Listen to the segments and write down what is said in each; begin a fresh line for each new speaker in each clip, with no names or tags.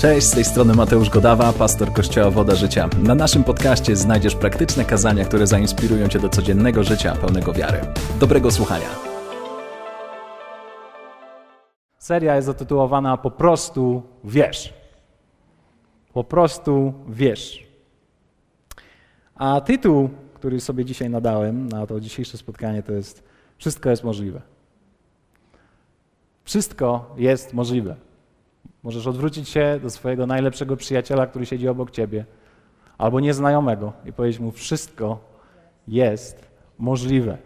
Cześć, z tej strony Mateusz Godawa, pastor Kościoła Woda Życia. Na naszym podcaście znajdziesz praktyczne kazania, które zainspirują Cię do codziennego życia pełnego wiary. Dobrego słuchania.
Seria jest zatytułowana Po prostu wiesz. Po prostu wiesz. A tytuł, który sobie dzisiaj nadałem na to dzisiejsze spotkanie, to jest Wszystko jest możliwe. Wszystko jest możliwe. Możesz odwrócić się do swojego najlepszego przyjaciela, który siedzi obok ciebie, albo nieznajomego i powiedzieć mu: Wszystko jest możliwe.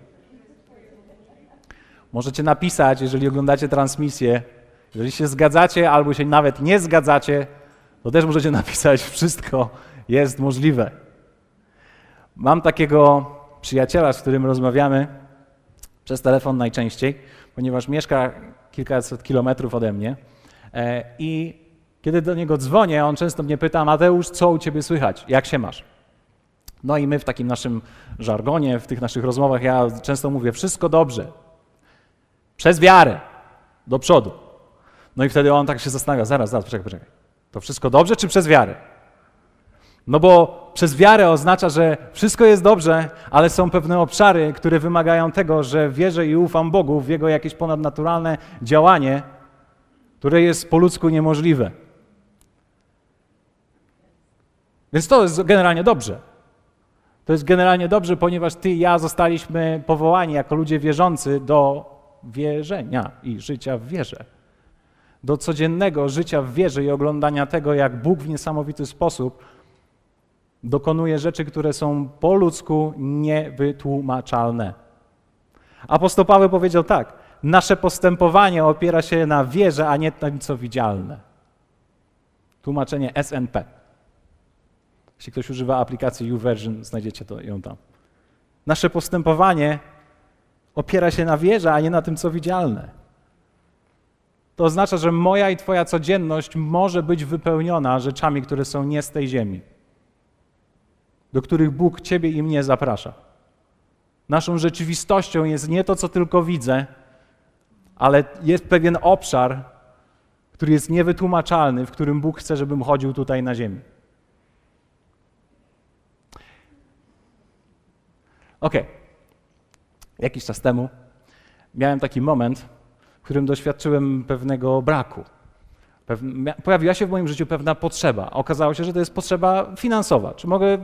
Możecie napisać, jeżeli oglądacie transmisję, jeżeli się zgadzacie albo się nawet nie zgadzacie, to też możecie napisać: Wszystko jest możliwe. Mam takiego przyjaciela, z którym rozmawiamy przez telefon najczęściej, ponieważ mieszka kilkaset kilometrów ode mnie. E, I kiedy do niego dzwonię, on często mnie pyta: Mateusz, co u ciebie słychać? Jak się masz? No i my w takim naszym żargonie, w tych naszych rozmowach, ja często mówię: Wszystko dobrze. Przez wiarę. Do przodu. No i wtedy on tak się zastanawia: Zaraz, zaraz, poczekaj, poczekaj. To wszystko dobrze, czy przez wiarę? No bo przez wiarę oznacza, że wszystko jest dobrze, ale są pewne obszary, które wymagają tego, że wierzę i ufam Bogu w Jego jakieś ponadnaturalne działanie, które jest po ludzku niemożliwe. Więc to jest generalnie dobrze. To jest generalnie dobrze, ponieważ ty i ja zostaliśmy powołani jako ludzie wierzący do wierzenia i życia w wierze. Do codziennego życia w wierze i oglądania tego, jak Bóg w niesamowity sposób dokonuje rzeczy, które są po ludzku niewytłumaczalne. Apostoł Paweł powiedział tak: Nasze postępowanie opiera się na wierze, a nie tym, co widzialne. Tłumaczenie SNP. Jeśli ktoś używa aplikacji YouVersion, znajdziecie to, ją tam. Nasze postępowanie opiera się na wierze, a nie na tym, co widzialne. To oznacza, że moja i Twoja codzienność może być wypełniona rzeczami, które są nie z tej ziemi, do których Bóg Ciebie i mnie zaprasza. Naszą rzeczywistością jest nie to, co tylko widzę, ale jest pewien obszar, który jest niewytłumaczalny, w którym Bóg chce, żebym chodził tutaj na ziemi. Ok. Jakiś czas temu miałem taki moment, w którym doświadczyłem pewnego braku. Pojawiła się w moim życiu pewna potrzeba. Okazało się, że to jest potrzeba finansowa. Czy mogę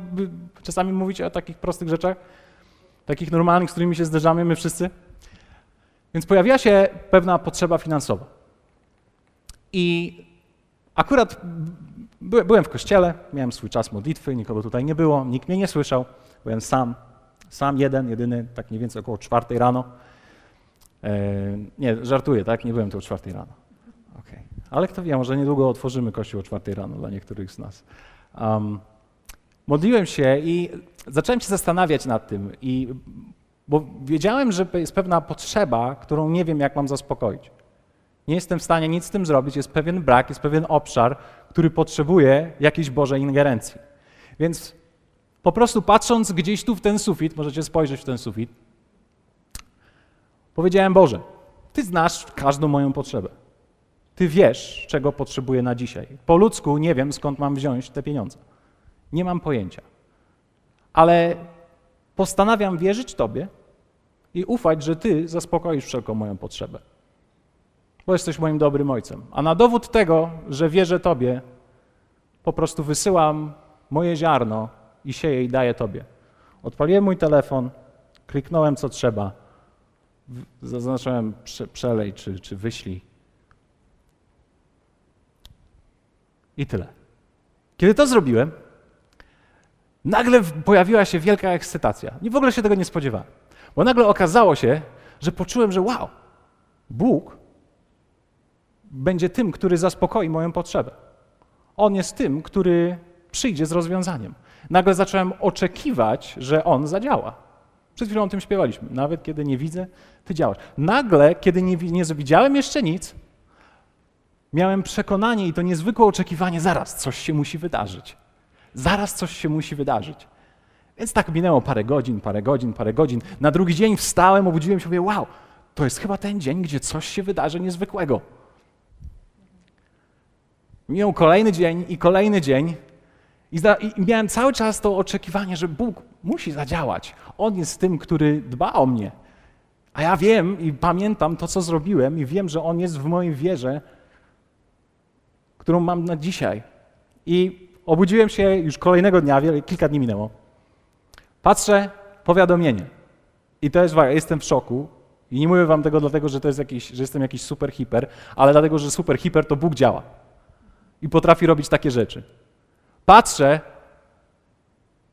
czasami mówić o takich prostych rzeczach? Takich normalnych, z którymi się zderzamy my wszyscy? Więc pojawiła się pewna potrzeba finansowa. I akurat byłem w kościele, miałem swój czas modlitwy, nikogo tutaj nie było, nikt mnie nie słyszał, byłem sam, sam jeden, jedyny, tak mniej więcej około czwartej rano. E, nie, żartuję, tak? Nie byłem tu o czwartej rano. Okay. Ale kto wie, może niedługo otworzymy kościół o czwartej rano dla niektórych z nas. Um, modliłem się i zacząłem się zastanawiać nad tym i bo wiedziałem, że jest pewna potrzeba, którą nie wiem, jak mam zaspokoić. Nie jestem w stanie nic z tym zrobić, jest pewien brak, jest pewien obszar, który potrzebuje jakiejś Bożej ingerencji. Więc po prostu patrząc gdzieś tu w ten sufit, możecie spojrzeć w ten sufit, powiedziałem: Boże, Ty znasz każdą moją potrzebę. Ty wiesz, czego potrzebuję na dzisiaj. Po ludzku nie wiem, skąd mam wziąć te pieniądze. Nie mam pojęcia. Ale postanawiam wierzyć Tobie, i ufać, że Ty zaspokoisz wszelką moją potrzebę. Bo jesteś moim dobrym ojcem. A na dowód tego, że wierzę Tobie, po prostu wysyłam moje ziarno i sieję i daję Tobie. Odpaliłem mój telefon, kliknąłem co trzeba, zaznaczyłem przelej czy, czy wyślij. I tyle. Kiedy to zrobiłem, nagle pojawiła się wielka ekscytacja. I w ogóle się tego nie spodziewałem. Bo nagle okazało się, że poczułem, że wow, Bóg będzie tym, który zaspokoi moją potrzebę. On jest tym, który przyjdzie z rozwiązaniem. Nagle zacząłem oczekiwać, że On zadziała. Przed chwilą o tym śpiewaliśmy. Nawet kiedy nie widzę, Ty działasz. Nagle, kiedy nie, nie widziałem jeszcze nic, miałem przekonanie i to niezwykłe oczekiwanie, zaraz coś się musi wydarzyć. Zaraz coś się musi wydarzyć. Więc tak minęło parę godzin, parę godzin, parę godzin. Na drugi dzień wstałem, obudziłem się mówię, wow, to jest chyba ten dzień, gdzie coś się wydarzy niezwykłego. Minął kolejny dzień i kolejny dzień. I, I miałem cały czas to oczekiwanie, że Bóg musi zadziałać. On jest tym, który dba o mnie. A ja wiem i pamiętam to, co zrobiłem, i wiem, że On jest w mojej wierze, którą mam na dzisiaj. I obudziłem się już kolejnego dnia, kilka dni minęło. Patrzę, powiadomienie. I to jest, jestem w szoku. I nie mówię wam tego dlatego, że to jest jakiś, że jestem jakiś super hiper, ale dlatego, że super hiper to Bóg działa. I potrafi robić takie rzeczy. Patrzę,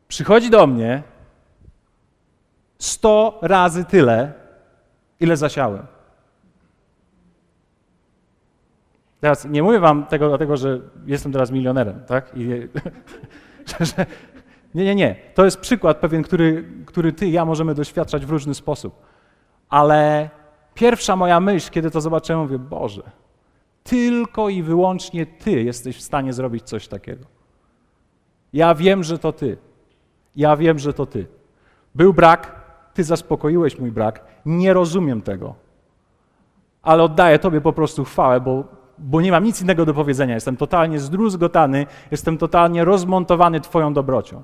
przychodzi do mnie sto razy tyle, ile zasiałem. Teraz nie mówię wam tego dlatego, że jestem teraz milionerem, tak? I, że, nie, nie, nie. To jest przykład pewien, który, który ty i ja możemy doświadczać w różny sposób. Ale pierwsza moja myśl, kiedy to zobaczyłem, mówię, Boże, tylko i wyłącznie Ty jesteś w stanie zrobić coś takiego. Ja wiem, że to Ty. Ja wiem, że to Ty. Był brak, Ty zaspokoiłeś mój brak. Nie rozumiem tego. Ale oddaję Tobie po prostu chwałę, bo, bo nie mam nic innego do powiedzenia. Jestem totalnie zdruzgotany, jestem totalnie rozmontowany Twoją dobrocią.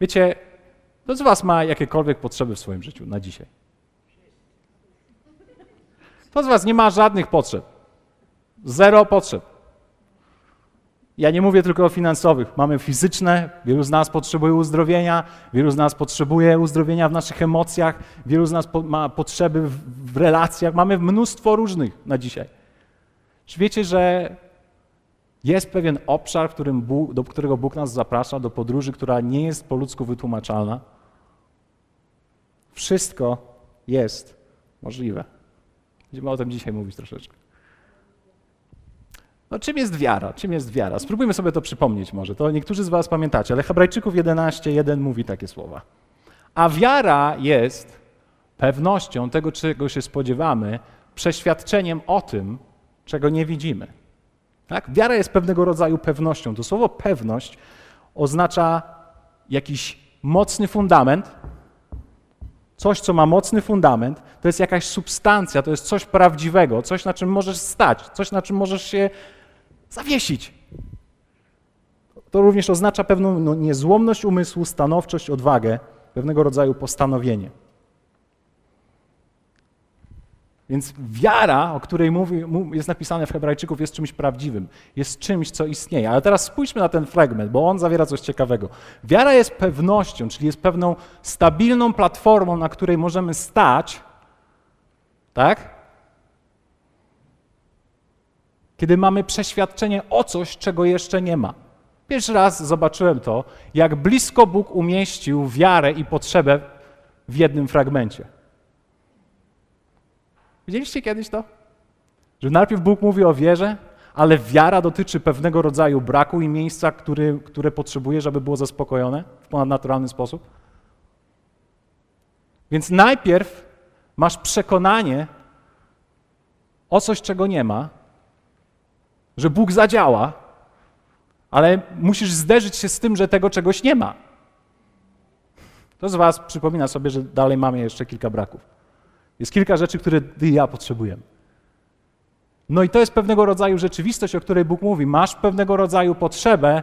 Wiecie, kto z Was ma jakiekolwiek potrzeby w swoim życiu na dzisiaj? Kto z Was nie ma żadnych potrzeb? Zero potrzeb. Ja nie mówię tylko o finansowych. Mamy fizyczne, wielu z nas potrzebuje uzdrowienia, wielu z nas potrzebuje uzdrowienia w naszych emocjach, wielu z nas po, ma potrzeby w, w, relacjach. Mamy mnóstwo różnych na dzisiaj. Czy wiecie, że jest pewien obszar, Bóg, do którego Bóg nas zaprasza, do podróży, która nie jest po ludzku wytłumaczalna? Wszystko jest możliwe. Będziemy o tym dzisiaj mówić troszeczkę. No, czym jest wiara? Czym jest wiara? Spróbujmy sobie to przypomnieć może. To niektórzy z was pamiętacie, ale Hebrajczyków 11.1 mówi takie słowa. A wiara jest pewnością tego, czego się spodziewamy, przeświadczeniem o tym, czego nie widzimy. Tak? Wiara jest pewnego rodzaju pewnością. To słowo pewność oznacza jakiś mocny fundament, coś, co ma mocny fundament, to jest jakaś substancja, to jest coś prawdziwego, coś, na czym możesz stać, coś, na czym możesz się zawiesić. To również oznacza pewną no, niezłomność umysłu, stanowczość, odwagę, pewnego rodzaju postanowienie. Więc wiara, o której mówi, jest napisane w Hebrajczyków, jest czymś prawdziwym, jest czymś, co istnieje. Ale teraz spójrzmy na ten fragment, bo on zawiera coś ciekawego. Wiara jest pewnością, czyli jest pewną stabilną platformą, na której możemy stać, tak? Kiedy mamy przeświadczenie o coś, czego jeszcze nie ma. Pierwszy raz zobaczyłem to, jak blisko Bóg umieścił wiarę i potrzebę w jednym fragmencie. Widzieliście kiedyś to? Że najpierw Bóg mówi o wierze, ale wiara dotyczy pewnego rodzaju braku i miejsca, który, które potrzebuje, żeby było zaspokojone w ponadnaturalny sposób. Więc najpierw masz przekonanie o coś, czego nie ma, że Bóg zadziała, ale musisz zderzyć się z tym, że tego czegoś nie ma. To z Was przypomina sobie, że dalej mamy jeszcze kilka braków. Jest kilka rzeczy, które ty i ja potrzebujemy. No i to jest pewnego rodzaju rzeczywistość, o której Bóg mówi. Masz pewnego rodzaju potrzebę,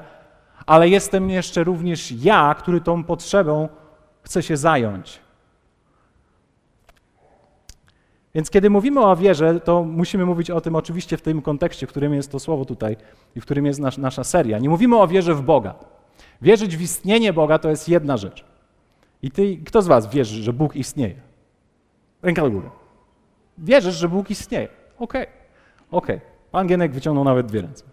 ale jestem jeszcze również ja, który tą potrzebą chce się zająć. Więc kiedy mówimy o wierze, to musimy mówić o tym oczywiście w tym kontekście, w którym jest to słowo tutaj i w którym jest nas, nasza seria. Nie mówimy o wierze w Boga. Wierzyć w istnienie Boga to jest jedna rzecz. I ty, kto z was wierzy, że Bóg istnieje? Ręka do góry. Wierzysz, że Bóg istnieje. Okej, okay. okej. Okay. Pan Gienek wyciągnął nawet dwie ręce.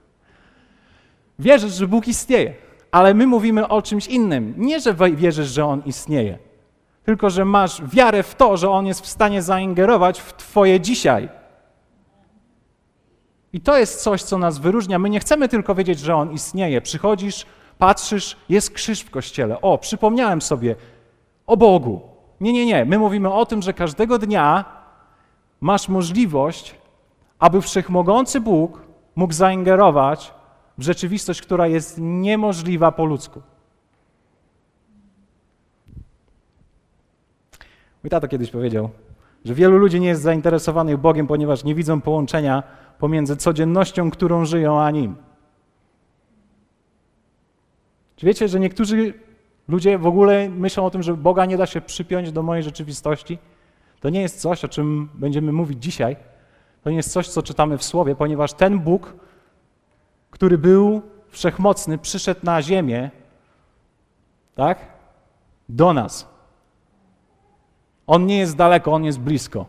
Wierzysz, że Bóg istnieje, ale my mówimy o czymś innym. Nie, że wierzysz, że On istnieje, tylko że masz wiarę w to, że On jest w stanie zaingerować w Twoje dzisiaj. I to jest coś, co nas wyróżnia. My nie chcemy tylko wiedzieć, że On istnieje. Przychodzisz, patrzysz, jest krzyż w kościele. O, przypomniałem sobie o Bogu. Nie, nie, nie. My mówimy o tym, że każdego dnia masz możliwość, aby wszechmogący Bóg mógł zaingerować w rzeczywistość, która jest niemożliwa po ludzku. Mój tata kiedyś powiedział, Że wielu ludzi nie jest zainteresowanych Bogiem, ponieważ nie widzą połączenia pomiędzy codziennością, którą żyją, a Nim. Czy wiecie, że niektórzy ludzie w ogóle myślą o tym, że Boga nie da się przypiąć do mojej rzeczywistości? To nie jest coś, o czym będziemy mówić dzisiaj. To nie jest coś, co czytamy w Słowie, ponieważ ten Bóg, który był wszechmocny, przyszedł na ziemię, tak? Do nas. On nie jest daleko, on jest blisko.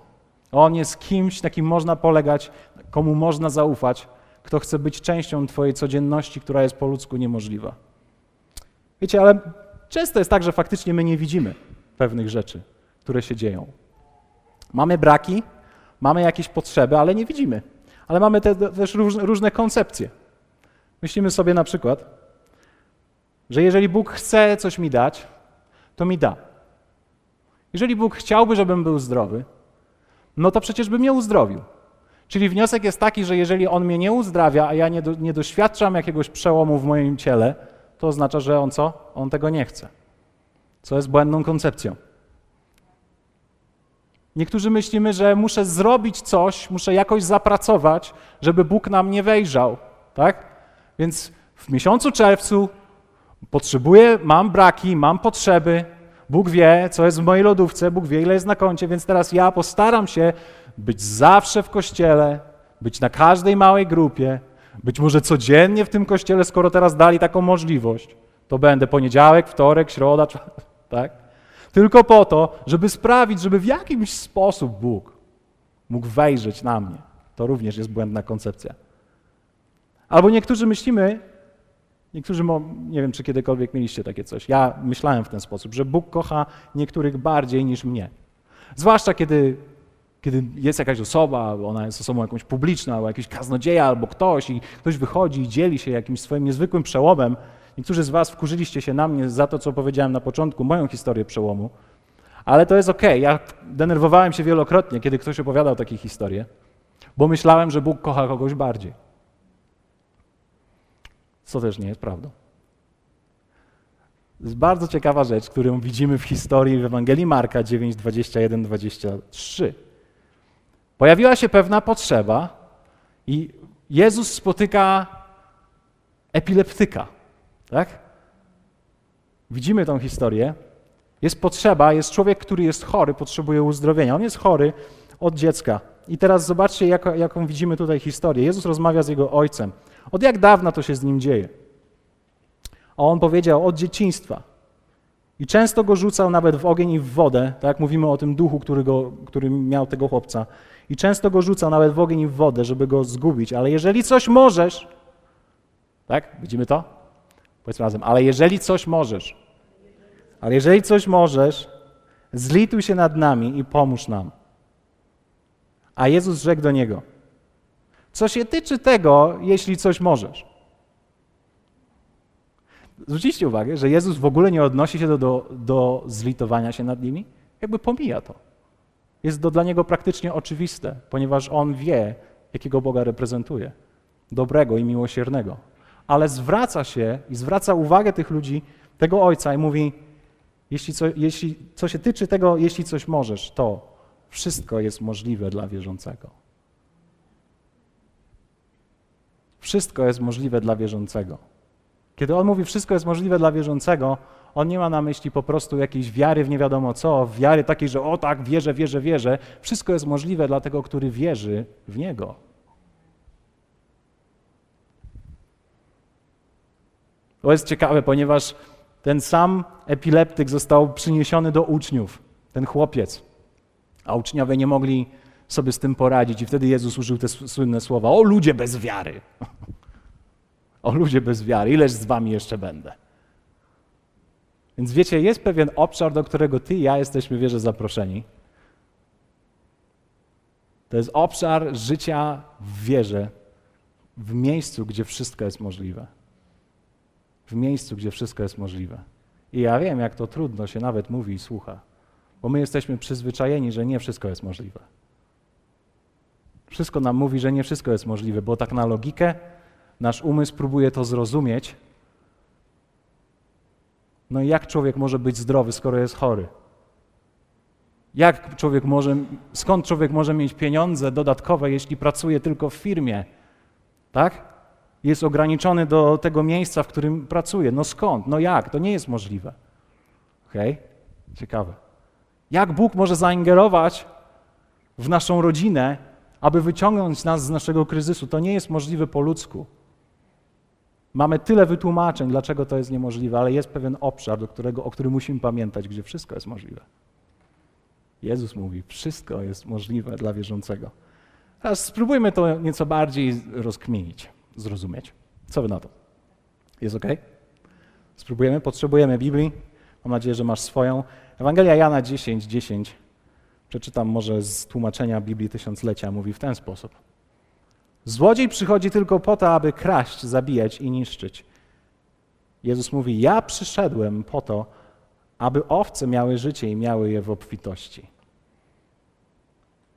On jest kimś, na kim można polegać, komu można zaufać, kto chce być częścią Twojej codzienności, która jest po ludzku niemożliwa. Wiecie, ale często jest tak, że faktycznie my nie widzimy pewnych rzeczy, które się dzieją. Mamy braki, mamy jakieś potrzeby, ale nie widzimy. Ale mamy te, też różne, różne koncepcje. Myślimy sobie na przykład, że jeżeli Bóg chce coś mi dać, to mi da. Jeżeli Bóg chciałby, żebym był zdrowy, no to przecież by mnie uzdrowił. Czyli wniosek jest taki, że jeżeli On mnie nie uzdrawia, a ja nie, do, nie doświadczam jakiegoś przełomu w moim ciele, to oznacza, że On co? On tego nie chce. Co jest błędną koncepcją. Niektórzy myślimy, że muszę zrobić coś, muszę jakoś zapracować, żeby Bóg nam nie wejrzał, tak? Więc w miesiącu czerwcu potrzebuję, mam braki, mam potrzeby, Bóg wie, co jest w mojej lodówce, Bóg wie, ile jest na koncie, więc teraz ja postaram się być zawsze w kościele, być na każdej małej grupie, być może codziennie w tym kościele, skoro teraz dali taką możliwość. To będę poniedziałek, wtorek, środa, tak? Tylko po to, żeby sprawić, żeby w jakimś sposób Bóg mógł wejrzeć na mnie. To również jest błędna koncepcja. Albo niektórzy myślimy, niektórzy, nie wiem, czy kiedykolwiek mieliście takie coś. Ja myślałem w ten sposób, że Bóg kocha niektórych bardziej niż mnie. Zwłaszcza kiedy, kiedy jest jakaś osoba, ona jest osobą jakąś publiczną, albo jakiś kaznodzieja, albo ktoś, i ktoś wychodzi i dzieli się jakimś swoim niezwykłym przełomem. Niektórzy z Was wkurzyliście się na mnie za to, co powiedziałem na początku, moją historię przełomu. Ale to jest okej. Okay. Ja denerwowałem się wielokrotnie, kiedy ktoś opowiadał takie historie, bo myślałem, że Bóg kocha kogoś bardziej co też nie jest prawdą. To jest bardzo ciekawa rzecz, którą widzimy w historii w Ewangelii Marka 9, 21, 23. Pojawiła się pewna potrzeba i Jezus spotyka epileptyka. Tak? Widzimy tą historię. Jest potrzeba, jest człowiek, który jest chory, potrzebuje uzdrowienia. On jest chory od dziecka. I teraz zobaczcie, jak, jaką widzimy tutaj historię. Jezus rozmawia z jego ojcem. Od jak dawna to się z nim dzieje? A on powiedział od dzieciństwa. I często go rzucał nawet w ogień i w wodę, tak mówimy o tym duchu, który, go, który miał tego chłopca. I często go rzucał nawet w ogień i w wodę, żeby go zgubić. Ale jeżeli coś możesz, tak? Widzimy to? Powiedzmy razem. Ale jeżeli coś możesz, ale jeżeli coś możesz, zlituj się nad nami i pomóż nam. A Jezus rzekł do niego – co się tyczy tego, jeśli coś możesz. Zwrócicie uwagę, że Jezus w ogóle nie odnosi się do, do, do zlitowania się nad nimi, jakby pomija to. Jest to dla niego praktycznie oczywiste, ponieważ on wie, jakiego Boga reprezentuje dobrego i miłosiernego. Ale zwraca się i zwraca uwagę tych ludzi, tego ojca i mówi: jeśli co, jeśli, co się tyczy tego, jeśli coś możesz, to wszystko jest możliwe dla wierzącego. Wszystko jest możliwe dla wierzącego. Kiedy on mówi, wszystko jest możliwe dla wierzącego, on nie ma na myśli po prostu jakiejś wiary w nie wiadomo co, wiary takiej, że o tak, wierzę, wierzę, wierzę. Wszystko jest możliwe dla tego, który wierzy w Niego. To jest ciekawe, ponieważ ten sam epileptyk został przyniesiony do uczniów, ten chłopiec, a uczniowie nie mogli sobie z tym poradzić. I wtedy Jezus użył te słynne słowa: O ludzie bez wiary! O ludzie bez wiary, ileż z wami jeszcze będę? Więc wiecie, jest pewien obszar, do którego ty i ja jesteśmy wierze zaproszeni. To jest obszar życia w wierze, w miejscu, gdzie wszystko jest możliwe. W miejscu, gdzie wszystko jest możliwe. I ja wiem, jak to trudno się nawet mówi i słucha, bo my jesteśmy przyzwyczajeni, że nie wszystko jest możliwe. Wszystko nam mówi, że nie wszystko jest możliwe, bo tak na logikę nasz umysł próbuje to zrozumieć. No i jak człowiek może być zdrowy, skoro jest chory? Jak człowiek może, skąd człowiek może mieć pieniądze dodatkowe, jeśli pracuje tylko w firmie? Tak? Jest ograniczony do tego miejsca, w którym pracuje. No skąd? No jak? To nie jest możliwe. Okej? Okay? Ciekawe. Jak Bóg może zaingerować w naszą rodzinę, aby wyciągnąć nas z naszego kryzysu? To nie jest możliwe po ludzku. Mamy tyle wytłumaczeń, dlaczego to jest niemożliwe, ale jest pewien obszar, do którego, o którym musimy pamiętać, gdzie wszystko jest możliwe. Jezus mówi, wszystko jest możliwe dla wierzącego. Teraz spróbujmy to nieco bardziej rozkminić, zrozumieć. Co wy na to? Jest ok? Spróbujemy? Potrzebujemy Biblii. Mam nadzieję, że masz swoją. Ewangelia Jana 10, 10. Przeczytam może z tłumaczenia Biblii Tysiąclecia. Mówi w ten sposób. Złodziej przychodzi tylko po to, aby kraść, zabijać i niszczyć. Jezus mówi: Ja przyszedłem po to, aby owce miały życie i miały je w obfitości.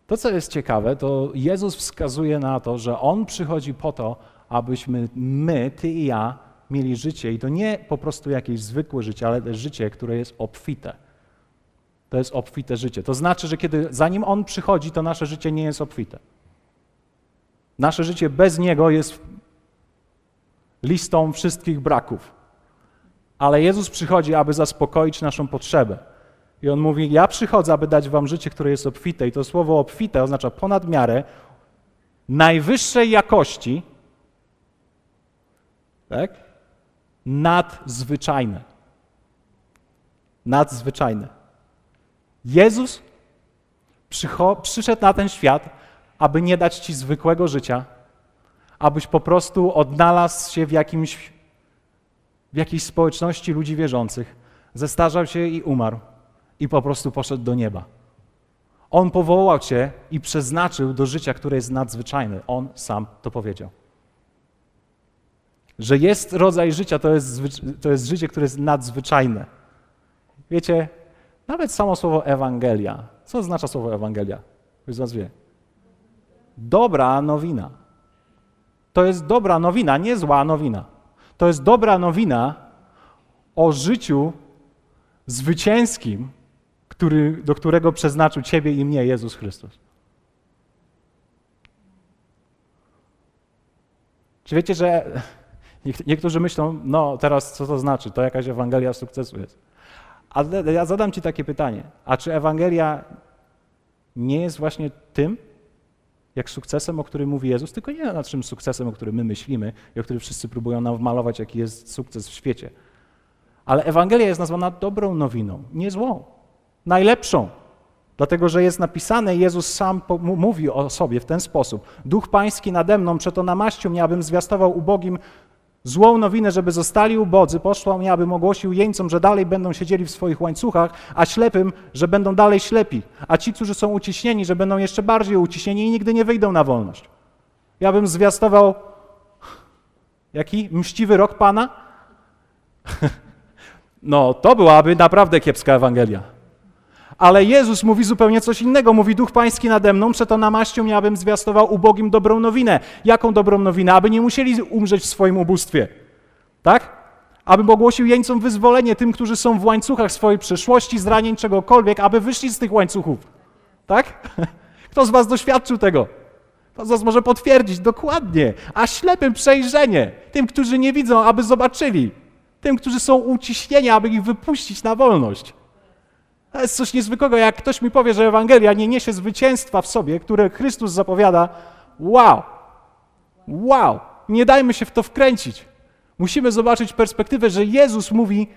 To, co jest ciekawe, to Jezus wskazuje na to, że On przychodzi po to, abyśmy my, ty i ja, mieli życie. I to nie po prostu jakieś zwykłe życie, ale życie, które jest obfite. To jest obfite życie. To znaczy, że kiedy zanim On przychodzi, to nasze życie nie jest obfite. Nasze życie bez Niego jest listą wszystkich braków. Ale Jezus przychodzi, aby zaspokoić naszą potrzebę. I On mówi: Ja przychodzę, aby dać Wam życie, które jest obfite. I to słowo obfite oznacza ponad miarę, najwyższej jakości, tak? Nadzwyczajne. Nadzwyczajne. Jezus przyszedł na ten świat, aby nie dać ci zwykłego życia, abyś po prostu odnalazł się w, jakimś, w jakiejś społeczności ludzi wierzących, zestarzał się i umarł i po prostu poszedł do nieba. On powołał cię i przeznaczył do życia, które jest nadzwyczajne. On sam to powiedział. Że jest rodzaj życia, to jest, to jest życie, które jest nadzwyczajne. Wiecie, nawet samo słowo Ewangelia. Co oznacza słowo Ewangelia? Ktoś z Was wie dobra nowina. To jest dobra nowina, nie zła nowina. To jest dobra nowina o życiu zwycięskim, który, do którego przeznaczył Ciebie i mnie Jezus Chrystus. Czy wiecie, że niektórzy myślą, no teraz co to znaczy? To jakaś Ewangelia sukcesu jest. Ale ja zadam Ci takie pytanie. A czy Ewangelia nie jest właśnie tym, jak sukcesem, o którym mówi Jezus, tylko nie nad czym sukcesem, o którym my myślimy i o którym wszyscy próbują nam wmalować, jaki jest sukces w świecie. Ale Ewangelia jest nazwana dobrą nowiną, nie złą, najlepszą. Dlatego, że jest napisane, Jezus sam mówi o sobie w ten sposób. Duch Pański nade mną, przeto namaścił mnie, abym zwiastował ubogim Złą nowinę, żeby zostali ubodzy, poszła mnie, abym ogłosił jeńcom, że dalej będą siedzieli w swoich łańcuchach, a ślepym, że będą dalej ślepi, a ci, którzy są uciśnieni, że będą jeszcze bardziej uciśnieni i nigdy nie wyjdą na wolność. Ja bym zwiastował jaki mściwy rok Pana? No, to byłaby naprawdę kiepska Ewangelia. Ale Jezus mówi zupełnie coś innego. Mówi, Duch Pański nade mną, przeto namaścią mnie, abym zwiastował ubogim dobrą nowinę. Jaką dobrą nowinę? Aby nie musieli umrzeć w swoim ubóstwie. Tak? Abym ogłosił jeńcom wyzwolenie tym, którzy są w łańcuchach swojej przeszłości, zranień czegokolwiek, aby wyszli z tych łańcuchów. Tak? Kto z was doświadczył tego? Kto z was może potwierdzić dokładnie? A ślepym przejrzenie. Tym, którzy nie widzą, aby zobaczyli. Tym, którzy są uciśnieni, aby ich wypuścić na wolność. To jest coś niezwykłego. Jak ktoś mi powie, że Ewangelia nie niesie zwycięstwa w sobie, które Chrystus zapowiada, wow, wow, nie dajmy się w to wkręcić. Musimy zobaczyć perspektywę, że Jezus mówi: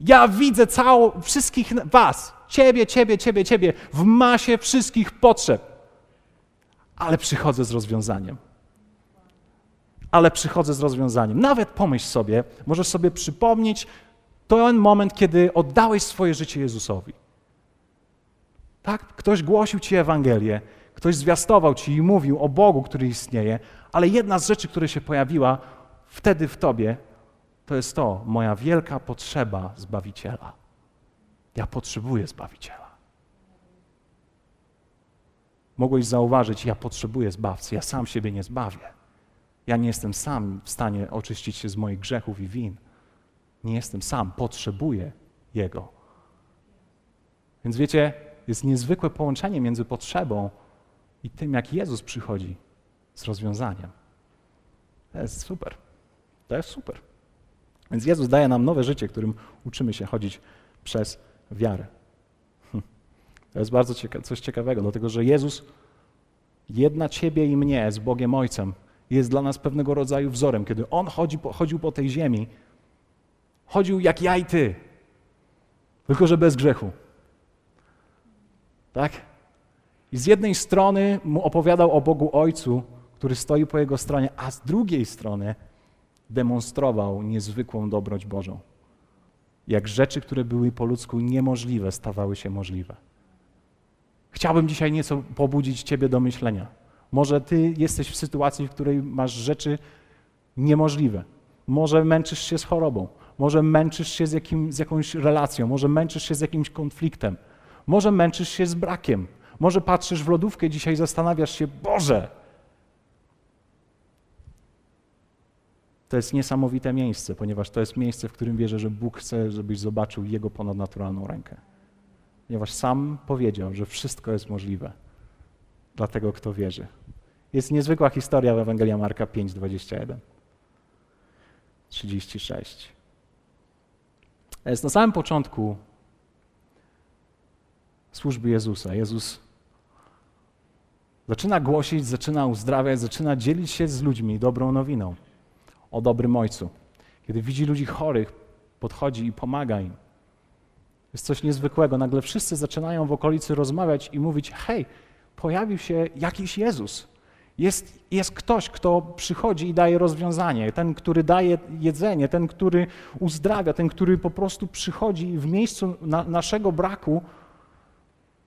Ja widzę całą, wszystkich Was, Ciebie, Ciebie, Ciebie, Ciebie, w masie wszystkich potrzeb, ale przychodzę z rozwiązaniem. Ale przychodzę z rozwiązaniem. Nawet pomyśl sobie, możesz sobie przypomnieć ten moment, kiedy oddałeś swoje życie Jezusowi. Tak? Ktoś głosił ci Ewangelię, ktoś zwiastował ci i mówił o Bogu, który istnieje, ale jedna z rzeczy, która się pojawiła wtedy w tobie, to jest to, moja wielka potrzeba Zbawiciela. Ja potrzebuję Zbawiciela. Mogłeś zauważyć, ja potrzebuję Zbawcy, ja sam siebie nie zbawię. Ja nie jestem sam w stanie oczyścić się z moich grzechów i win. Nie jestem sam, potrzebuję Jego. Więc wiecie, jest niezwykłe połączenie między potrzebą i tym, jak Jezus przychodzi z rozwiązaniem. To jest super. To jest super. Więc Jezus daje nam nowe życie, którym uczymy się chodzić przez wiarę. Hm. To jest bardzo cieka coś ciekawego, dlatego że Jezus jedna Ciebie i mnie z Bogiem Ojcem jest dla nas pewnego rodzaju wzorem. Kiedy On chodzi po, chodził po tej ziemi, chodził jak ja i Ty, tylko że bez grzechu. Tak? I z jednej strony mu opowiadał o Bogu Ojcu, który stoi po jego stronie, a z drugiej strony demonstrował niezwykłą dobroć Bożą. Jak rzeczy, które były po ludzku niemożliwe, stawały się możliwe. Chciałbym dzisiaj nieco pobudzić Ciebie do myślenia. Może Ty jesteś w sytuacji, w której masz rzeczy niemożliwe. Może męczysz się z chorobą, może męczysz się z, jakim, z jakąś relacją, może męczysz się z jakimś konfliktem, może męczysz się z brakiem, może patrzysz w lodówkę dzisiaj i zastanawiasz się, Boże, To jest niesamowite miejsce, ponieważ to jest miejsce, w którym wierzę, że Bóg chce, żebyś zobaczył Jego ponadnaturalną rękę. Ponieważ sam powiedział, że wszystko jest możliwe dla tego, kto wierzy. Jest niezwykła historia w Ewangelia Marka 5, 21. 36. Jest na samym początku służby Jezusa. Jezus zaczyna głosić, zaczyna uzdrawiać, zaczyna dzielić się z ludźmi dobrą nowiną o dobrym ojcu. Kiedy widzi ludzi chorych, podchodzi i pomaga im. Jest coś niezwykłego. Nagle wszyscy zaczynają w okolicy rozmawiać i mówić: Hej, pojawił się jakiś Jezus. Jest, jest ktoś, kto przychodzi i daje rozwiązanie. Ten, który daje jedzenie, ten, który uzdrawia, ten, który po prostu przychodzi w miejscu na, naszego braku,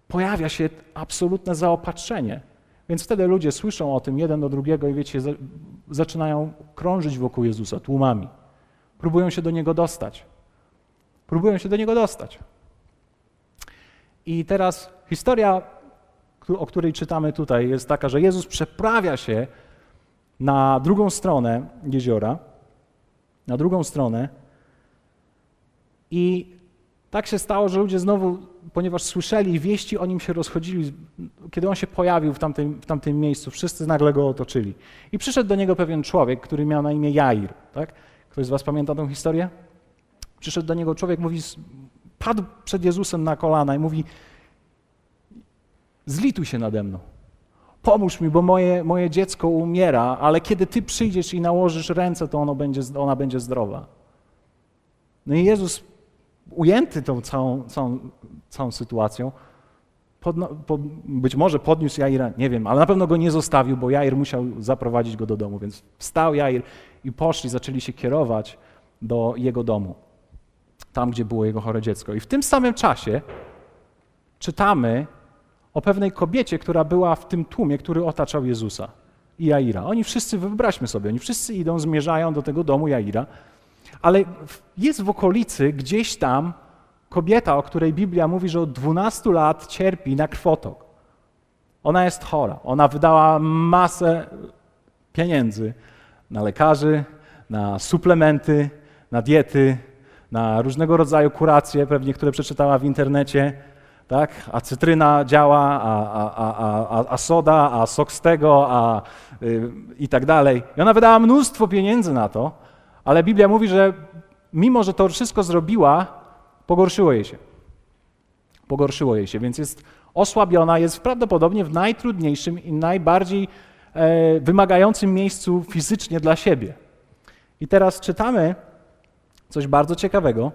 pojawia się absolutne zaopatrzenie. Więc wtedy ludzie słyszą o tym jeden do drugiego i wiecie, zaczynają krążyć wokół Jezusa tłumami. Próbują się do Niego dostać. Próbują się do Niego dostać. I teraz historia, o której czytamy tutaj, jest taka, że Jezus przeprawia się na drugą stronę jeziora, na drugą stronę i tak się stało, że ludzie znowu, ponieważ słyszeli wieści o nim się rozchodzili, kiedy on się pojawił w tamtym, w tamtym miejscu, wszyscy nagle go otoczyli. I przyszedł do niego pewien człowiek, który miał na imię Jair. Tak? Ktoś z was pamięta tę historię? Przyszedł do niego człowiek, mówi, padł przed Jezusem na kolana i mówi, zlituj się nade mną. Pomóż mi, bo moje, moje dziecko umiera, ale kiedy ty przyjdziesz i nałożysz ręce, to ono będzie, ona będzie zdrowa. No i Jezus ujęty tą całą, całą, całą sytuacją, pod, być może podniósł Jaira, nie wiem, ale na pewno go nie zostawił, bo Jair musiał zaprowadzić go do domu, więc wstał Jair i poszli, zaczęli się kierować do jego domu, tam, gdzie było jego chore dziecko. I w tym samym czasie czytamy o pewnej kobiecie, która była w tym tłumie, który otaczał Jezusa i Jaira. Oni wszyscy, wyobraźmy sobie, oni wszyscy idą, zmierzają do tego domu Jaira, ale jest w okolicy gdzieś tam kobieta, o której Biblia mówi, że od 12 lat cierpi na krwotok. Ona jest chora. Ona wydała masę pieniędzy na lekarzy, na suplementy, na diety, na różnego rodzaju kuracje, pewnie które przeczytała w internecie. Tak? A cytryna działa, a, a, a, a, soda, a sok z tego, a, y, i tak dalej. I ona wydała mnóstwo pieniędzy na to, ale Biblia mówi, że mimo, że to wszystko zrobiła, pogorszyło jej się. Pogorszyło jej się, więc jest osłabiona, jest prawdopodobnie w najtrudniejszym i najbardziej e, wymagającym miejscu fizycznie dla siebie. I teraz czytamy coś bardzo ciekawego.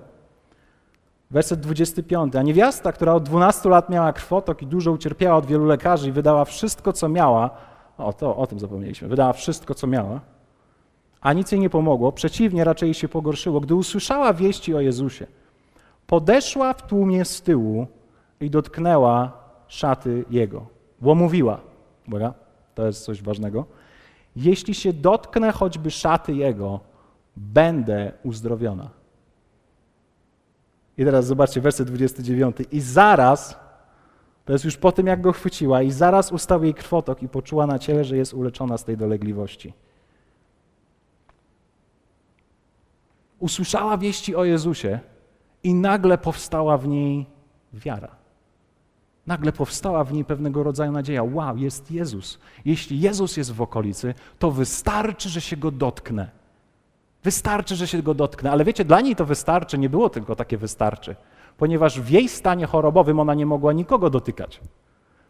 Werset 25. A niewiasta, która od 12 lat miała krwotok i dużo ucierpiała od wielu lekarzy i wydała wszystko, co miała, o, to, o tym zapomnieliśmy, wydała wszystko, co miała, a nic jej nie pomogło, przeciwnie, raczej się pogorszyło. Gdy usłyszała wieści o Jezusie, podeszła w tłumie z tyłu i dotknęła szaty Jego, bo mówiła, uwaga, to jest coś ważnego, jeśli się dotknę choćby szaty Jego, będę uzdrowiona. I teraz zobaczcie, werset 29. I zaraz, to jest już po tym, jak go chwyciła, i zaraz ustał jej krwotok i poczuła na ciele, że jest uleczona z tej dolegliwości. Usłyszała wieści o Jezusie i nagle powstała w niej wiara. Nagle powstała w niej pewnego rodzaju nadzieja. Wow, jest Jezus. Jeśli Jezus jest w okolicy, to wystarczy, że się go dotknę. Wystarczy, że się go dotknę. Ale wiecie, dla niej to wystarczy, nie było tylko takie wystarczy, ponieważ w jej stanie chorobowym ona nie mogła nikogo dotykać,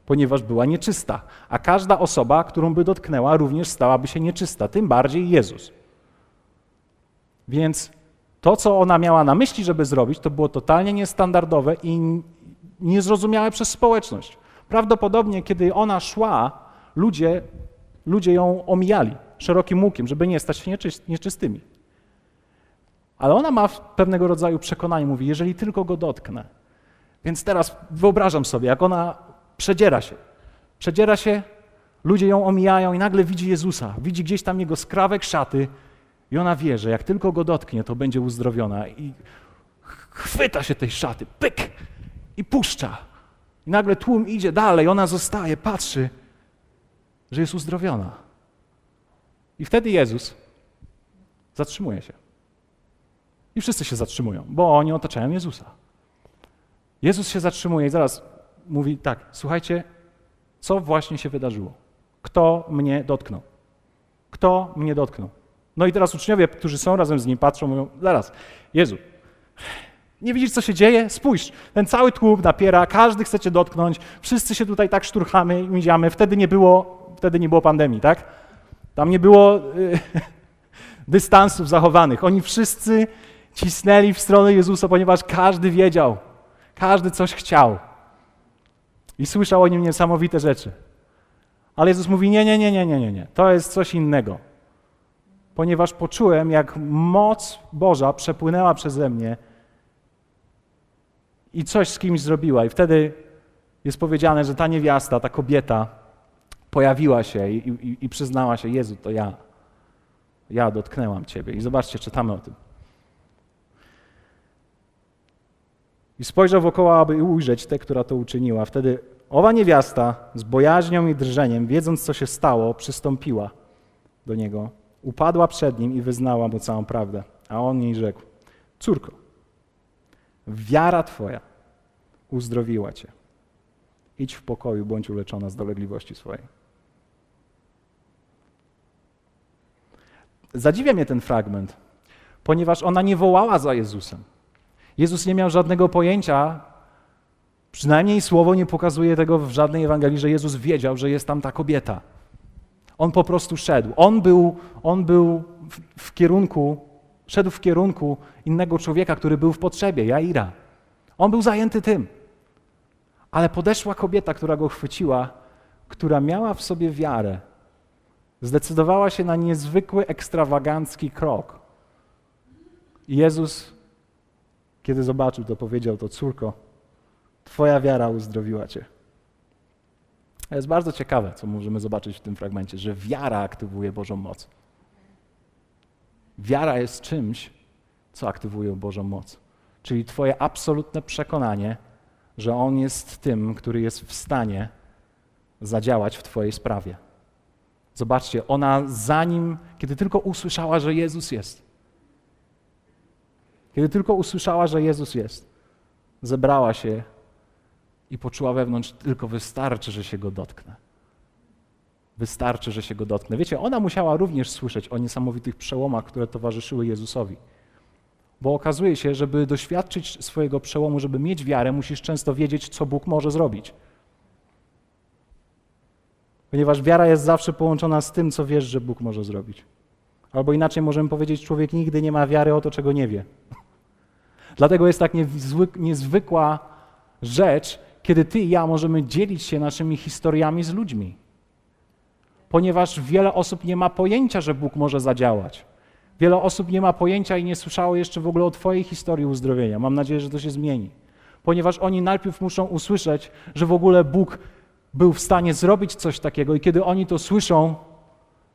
ponieważ była nieczysta. A każda osoba, którą by dotknęła, również stałaby się nieczysta, tym bardziej Jezus. Więc to, co ona miała na myśli, żeby zrobić, to było totalnie niestandardowe i niezrozumiałe przez społeczność. Prawdopodobnie, kiedy ona szła, ludzie, ludzie ją omijali szerokim łukiem, żeby nie stać się nieczystymi. Ale ona ma pewnego rodzaju przekonanie, mówi, jeżeli tylko go dotknę. Więc teraz wyobrażam sobie, jak ona przedziera się. Przedziera się, ludzie ją omijają i nagle widzi Jezusa, widzi gdzieś tam jego skrawek szaty i ona wie, że jak tylko go dotknie, to będzie uzdrowiona. I chwyta się tej szaty, pyk, i puszcza. I nagle tłum idzie dalej, ona zostaje, patrzy, że jest uzdrowiona. I wtedy Jezus zatrzymuje się. I wszyscy się zatrzymują, bo oni otaczają Jezusa. Jezus się zatrzymuje i zaraz mówi tak: Słuchajcie, co właśnie się wydarzyło? Kto mnie dotknął? Kto mnie dotknął? No i teraz uczniowie, którzy są razem z nim, patrzą, mówią: Zaraz, Jezu, nie widzisz, co się dzieje? Spójrz, ten cały tłum napiera, każdy chce cię dotknąć, wszyscy się tutaj tak szturchamy i idziemy. Wtedy nie było, wtedy nie było pandemii, tak? Tam nie było y, dystansów zachowanych. Oni wszyscy cisnęli w stronę Jezusa, ponieważ każdy wiedział, każdy coś chciał. I słyszał o nim niesamowite rzeczy. Ale Jezus mówi: Nie, nie, nie, nie, nie, nie, nie. To jest coś innego. Ponieważ poczułem, jak moc Boża przepłynęła przeze mnie i coś z kimś zrobiła. I wtedy jest powiedziane, że ta niewiasta, ta kobieta pojawiła się i, i, i przyznała się: Jezu, to ja. Ja dotknęłam Ciebie. I zobaczcie, czytamy o tym. I spojrzał wokoło, aby ujrzeć tę, która to uczyniła. Wtedy owa niewiasta z bojaźnią i drżeniem, wiedząc, co się stało, przystąpiła do niego, upadła przed nim i wyznała mu całą prawdę. A on jej rzekł: Córko, wiara Twoja uzdrowiła Cię. Idź w pokoju, bądź uleczona z dolegliwości swojej. Zadziwia mnie ten fragment, ponieważ ona nie wołała za Jezusem. Jezus nie miał żadnego pojęcia, przynajmniej słowo nie pokazuje tego w żadnej Ewangelii, że Jezus wiedział, że jest tam ta kobieta. On po prostu szedł. On był, on był w, w kierunku, szedł w kierunku innego człowieka, który był w potrzebie, Jaira. On był zajęty tym. Ale podeszła kobieta, która go chwyciła, która miała w sobie wiarę, zdecydowała się na niezwykły, ekstrawagancki krok. I Jezus kiedy zobaczył to, powiedział to, córko, Twoja wiara uzdrowiła Cię. To jest bardzo ciekawe, co możemy zobaczyć w tym fragmencie, że wiara aktywuje Bożą moc. Wiara jest czymś, co aktywuje Bożą moc. Czyli Twoje absolutne przekonanie, że On jest tym, który jest w stanie zadziałać w Twojej sprawie. Zobaczcie, ona zanim, kiedy tylko usłyszała, że Jezus jest, kiedy tylko usłyszała, że Jezus jest, zebrała się i poczuła wewnątrz, tylko wystarczy, że się go dotknę. Wystarczy, że się go dotknę. Wiecie, ona musiała również słyszeć o niesamowitych przełomach, które towarzyszyły Jezusowi. Bo okazuje się, żeby doświadczyć swojego przełomu, żeby mieć wiarę, musisz często wiedzieć, co Bóg może zrobić. Ponieważ wiara jest zawsze połączona z tym, co wiesz, że Bóg może zrobić. Albo inaczej możemy powiedzieć, człowiek nigdy nie ma wiary o to, czego nie wie. Dlatego jest tak niezwykła rzecz, kiedy ty i ja możemy dzielić się naszymi historiami z ludźmi. Ponieważ wiele osób nie ma pojęcia, że Bóg może zadziałać. Wiele osób nie ma pojęcia i nie słyszało jeszcze w ogóle o Twojej historii uzdrowienia. Mam nadzieję, że to się zmieni. Ponieważ oni najpierw muszą usłyszeć, że w ogóle Bóg był w stanie zrobić coś takiego, i kiedy oni to słyszą,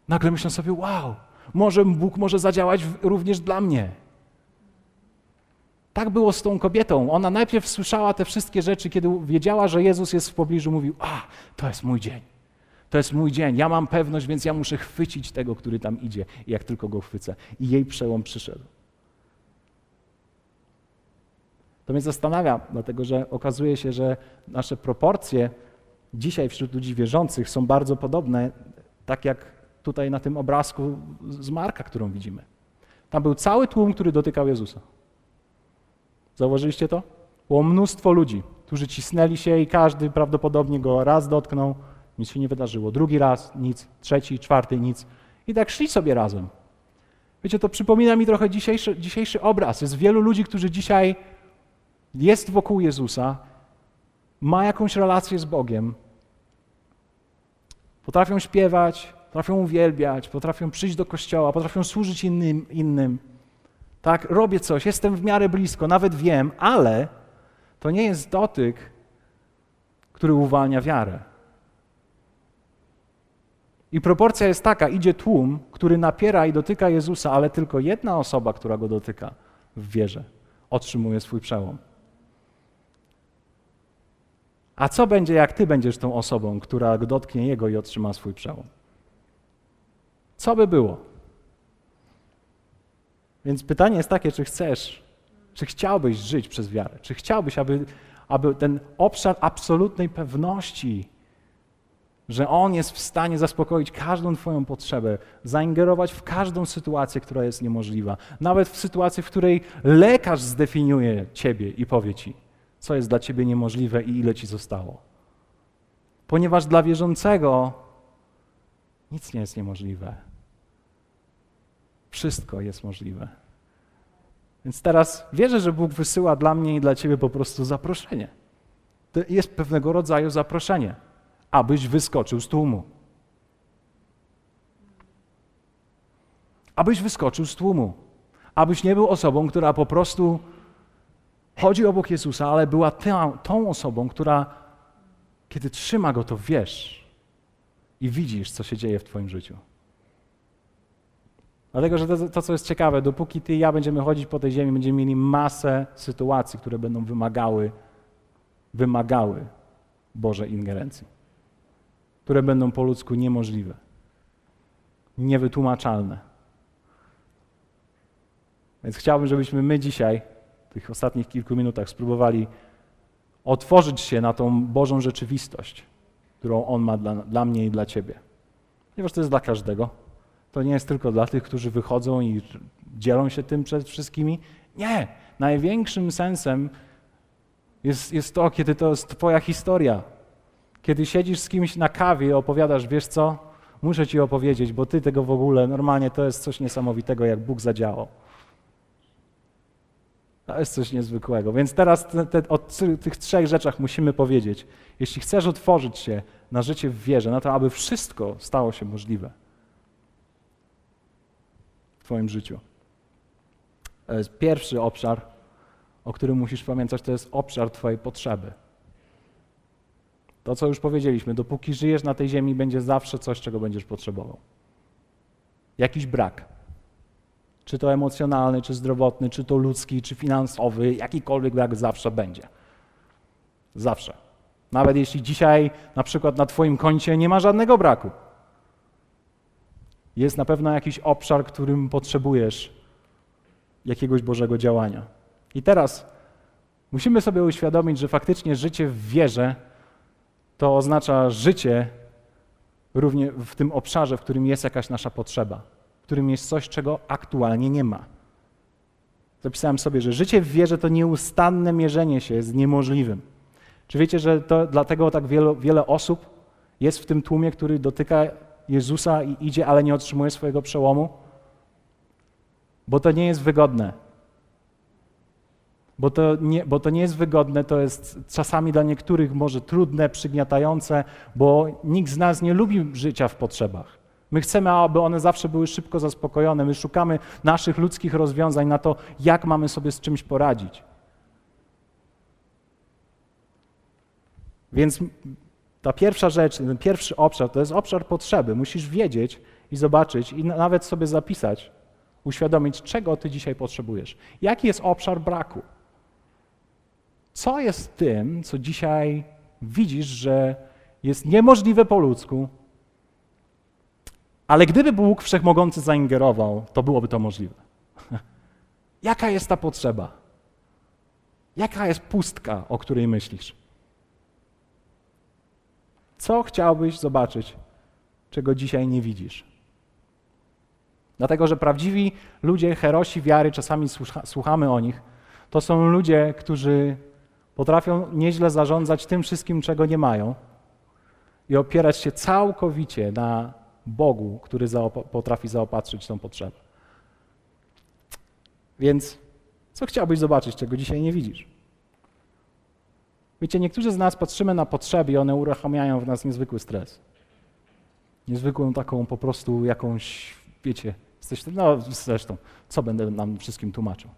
nagle myślą sobie: Wow, może Bóg może zadziałać również dla mnie. Tak było z tą kobietą. Ona najpierw słyszała te wszystkie rzeczy, kiedy wiedziała, że Jezus jest w pobliżu, mówił: A, to jest mój dzień. To jest mój dzień. Ja mam pewność, więc ja muszę chwycić tego, który tam idzie, jak tylko go chwycę. I jej przełom przyszedł. To mnie zastanawia, dlatego że okazuje się, że nasze proporcje dzisiaj wśród ludzi wierzących są bardzo podobne, tak jak tutaj na tym obrazku z Marka, którą widzimy. Tam był cały tłum, który dotykał Jezusa. Zauważyliście to? Było mnóstwo ludzi, którzy cisnęli się i każdy prawdopodobnie go raz dotknął, nic się nie wydarzyło. Drugi raz nic, trzeci, czwarty nic. I tak szli sobie razem. Wiecie, to przypomina mi trochę dzisiejszy, dzisiejszy obraz. Jest wielu ludzi, którzy dzisiaj jest wokół Jezusa, ma jakąś relację z Bogiem, potrafią śpiewać, potrafią uwielbiać, potrafią przyjść do kościoła, potrafią służyć innym, innym. Tak, robię coś, jestem w miarę blisko, nawet wiem, ale to nie jest dotyk, który uwalnia wiarę. I proporcja jest taka: idzie tłum, który napiera i dotyka Jezusa, ale tylko jedna osoba, która go dotyka w wierze, otrzymuje swój przełom. A co będzie, jak ty będziesz tą osobą, która dotknie jego i otrzyma swój przełom? Co by było? Więc pytanie jest takie, czy chcesz, czy chciałbyś żyć przez wiarę? Czy chciałbyś, aby, aby ten obszar absolutnej pewności, że On jest w stanie zaspokoić każdą Twoją potrzebę, zaingerować w każdą sytuację, która jest niemożliwa, nawet w sytuacji, w której lekarz zdefiniuje Ciebie i powie Ci, co jest dla Ciebie niemożliwe i ile Ci zostało. Ponieważ dla wierzącego nic nie jest niemożliwe. Wszystko jest możliwe. Więc teraz wierzę, że Bóg wysyła dla mnie i dla Ciebie po prostu zaproszenie. To jest pewnego rodzaju zaproszenie, abyś wyskoczył z tłumu. Abyś wyskoczył z tłumu. Abyś nie był osobą, która po prostu chodzi obok Jezusa, ale była tą, tą osobą, która kiedy trzyma go, to wiesz i widzisz, co się dzieje w Twoim życiu. Dlatego, że to, to, co jest ciekawe, dopóki ty i ja będziemy chodzić po tej ziemi, będziemy mieli masę sytuacji, które będą wymagały, wymagały Bożej ingerencji, które będą po ludzku niemożliwe, niewytłumaczalne. Więc chciałbym, żebyśmy my dzisiaj, w tych ostatnich kilku minutach, spróbowali otworzyć się na tą Bożą rzeczywistość, którą On ma dla, dla mnie i dla Ciebie. Ponieważ to jest dla każdego. To nie jest tylko dla tych, którzy wychodzą i dzielą się tym przed wszystkimi. Nie. Największym sensem jest, jest to, kiedy to jest Twoja historia. Kiedy siedzisz z kimś na kawie i opowiadasz, wiesz co, muszę Ci opowiedzieć, bo Ty tego w ogóle, normalnie to jest coś niesamowitego, jak Bóg zadziałał. To jest coś niezwykłego. Więc teraz te, te, o tych trzech rzeczach musimy powiedzieć. Jeśli chcesz otworzyć się na życie w wierze, na to, aby wszystko stało się możliwe, Twoim życiu. To jest pierwszy obszar, o którym musisz pamiętać, to jest obszar Twojej potrzeby. To, co już powiedzieliśmy, dopóki żyjesz na tej ziemi, będzie zawsze coś, czego będziesz potrzebował. Jakiś brak. Czy to emocjonalny, czy zdrowotny, czy to ludzki, czy finansowy, jakikolwiek brak zawsze będzie. Zawsze. Nawet jeśli dzisiaj na przykład na Twoim koncie nie ma żadnego braku jest na pewno jakiś obszar, którym potrzebujesz jakiegoś Bożego działania. I teraz musimy sobie uświadomić, że faktycznie życie w wierze to oznacza życie również w tym obszarze, w którym jest jakaś nasza potrzeba, w którym jest coś, czego aktualnie nie ma. Zapisałem sobie, że życie w wierze to nieustanne mierzenie się z niemożliwym. Czy wiecie, że to dlatego tak wiele, wiele osób jest w tym tłumie, który dotyka Jezusa i idzie, ale nie otrzymuje swojego przełomu? Bo to nie jest wygodne. Bo to, nie, bo to nie jest wygodne, to jest czasami dla niektórych może trudne, przygniatające, bo nikt z nas nie lubi życia w potrzebach. My chcemy, aby one zawsze były szybko zaspokojone. My szukamy naszych ludzkich rozwiązań na to, jak mamy sobie z czymś poradzić. Więc ta pierwsza rzecz, ten pierwszy obszar to jest obszar potrzeby. Musisz wiedzieć i zobaczyć i nawet sobie zapisać, uświadomić, czego ty dzisiaj potrzebujesz. Jaki jest obszar braku? Co jest tym, co dzisiaj widzisz, że jest niemożliwe po ludzku, ale gdyby Bóg Wszechmogący zaingerował, to byłoby to możliwe. Jaka jest ta potrzeba? Jaka jest pustka, o której myślisz? Co chciałbyś zobaczyć, czego dzisiaj nie widzisz? Dlatego, że prawdziwi ludzie, herosi wiary, czasami słucha, słuchamy o nich, to są ludzie, którzy potrafią nieźle zarządzać tym wszystkim, czego nie mają i opierać się całkowicie na Bogu, który zaopa potrafi zaopatrzyć tą potrzebę. Więc co chciałbyś zobaczyć, czego dzisiaj nie widzisz? Wiecie, niektórzy z nas patrzymy na potrzeby i one uruchamiają w nas niezwykły stres. Niezwykłą taką po prostu jakąś, wiecie, jesteś, no zresztą, co będę nam wszystkim tłumaczył.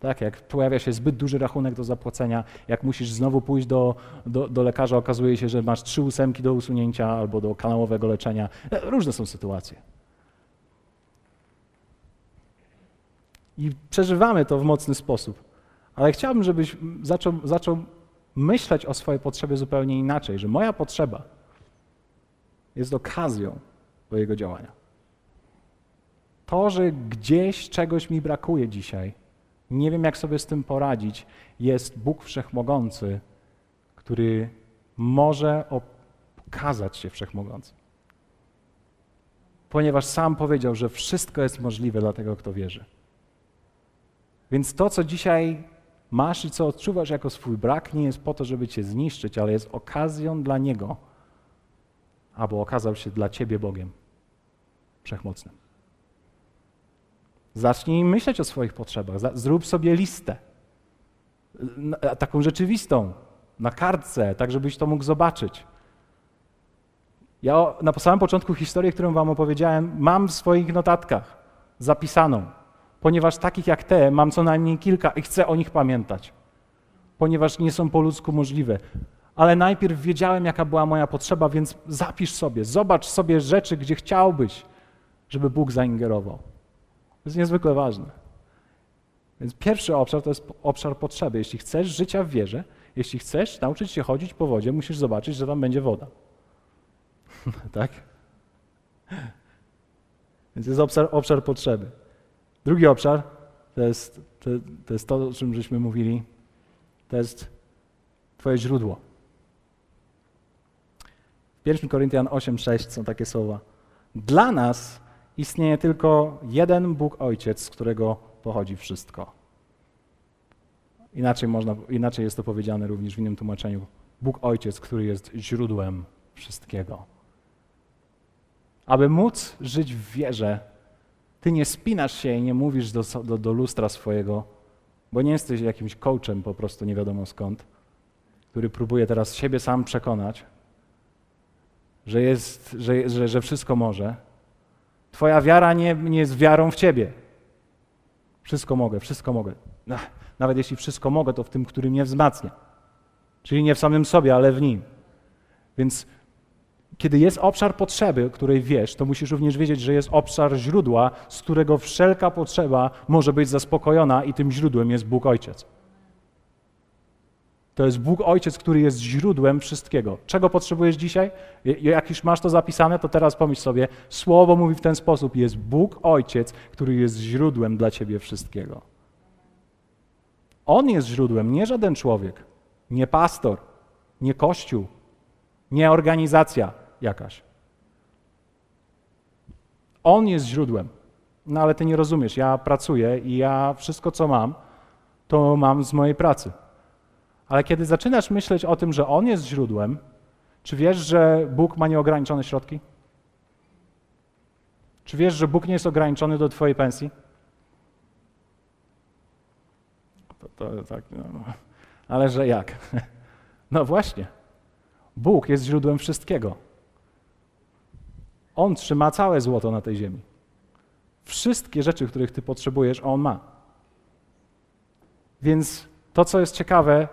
Tak, jak pojawia się zbyt duży rachunek do zapłacenia, jak musisz znowu pójść do, do, do, lekarza, okazuje się, że masz trzy ósemki do usunięcia albo do kanałowego leczenia. E, różne są sytuacje. I przeżywamy to w mocny sposób. Ale chciałbym, żebyś zaczął, zaczął myśleć o swojej potrzebie zupełnie inaczej, że moja potrzeba jest okazją do jego działania. To, że gdzieś czegoś mi brakuje dzisiaj, nie wiem jak sobie z tym poradzić, jest Bóg Wszechmogący, który może okazać się Wszechmogący. Ponieważ sam powiedział, że wszystko jest możliwe dla tego, kto wierzy. Więc to, co dzisiaj masz i co odczuwasz jako swój brak, nie jest po to, żeby cię zniszczyć, ale jest okazją dla Niego, aby okazał się dla ciebie Bogiem wszechmocnym. Zacznij myśleć o swoich potrzebach. Zrób sobie listę. Taką rzeczywistą, na kartce, tak żebyś to mógł zobaczyć. Ja na samym początku historii, którą wam opowiedziałem, mam w swoich notatkach zapisaną ponieważ takich jak te mam co najmniej kilka i chcę o nich pamiętać, ponieważ nie są po ludzku możliwe. Ale najpierw wiedziałem, jaka była moja potrzeba, więc zapisz sobie, zobacz sobie rzeczy, gdzie chciałbyś, żeby Bóg zaingerował. To jest niezwykle ważne. Więc pierwszy obszar to jest obszar potrzeby. Jeśli chcesz życia w wierze, jeśli chcesz nauczyć się chodzić po wodzie, musisz zobaczyć, że tam będzie woda. tak? Więc jest obszar, obszar potrzeby. Drugi obszar to jest to, to jest to, o czym żeśmy mówili. To jest Twoje źródło. W 1 Koryntian 8:6 są takie słowa. Dla nas istnieje tylko jeden Bóg Ojciec, z którego pochodzi wszystko. Inaczej, można, inaczej jest to powiedziane również w innym tłumaczeniu. Bóg Ojciec, który jest źródłem wszystkiego. Aby móc żyć w wierze, ty nie spinasz się i nie mówisz do, do, do lustra swojego, bo nie jesteś jakimś coachem po prostu nie wiadomo skąd, który próbuje teraz siebie sam przekonać, że, jest, że, że, że wszystko może. Twoja wiara nie, nie jest wiarą w ciebie. Wszystko mogę, wszystko mogę. Nawet jeśli wszystko mogę, to w tym, który mnie wzmacnia. Czyli nie w samym sobie, ale w nim. Więc kiedy jest obszar potrzeby, której wiesz, to musisz również wiedzieć, że jest obszar źródła, z którego wszelka potrzeba może być zaspokojona, i tym źródłem jest Bóg Ojciec. To jest Bóg Ojciec, który jest źródłem wszystkiego. Czego potrzebujesz dzisiaj? Jak już masz to zapisane, to teraz pomyśl sobie, słowo mówi w ten sposób: jest Bóg Ojciec, który jest źródłem dla ciebie wszystkiego. On jest źródłem, nie żaden człowiek, nie pastor, nie kościół, nie organizacja jakaś. On jest źródłem. No ale ty nie rozumiesz, ja pracuję i ja wszystko, co mam, to mam z mojej pracy. Ale kiedy zaczynasz myśleć o tym, że On jest źródłem, czy wiesz, że Bóg ma nieograniczone środki? Czy wiesz, że Bóg nie jest ograniczony do Twojej pensji? To, to tak, no. Ale że jak? No właśnie. Bóg jest źródłem wszystkiego. On trzyma całe złoto na tej ziemi. Wszystkie rzeczy, których ty potrzebujesz, on ma. Więc to, co jest ciekawe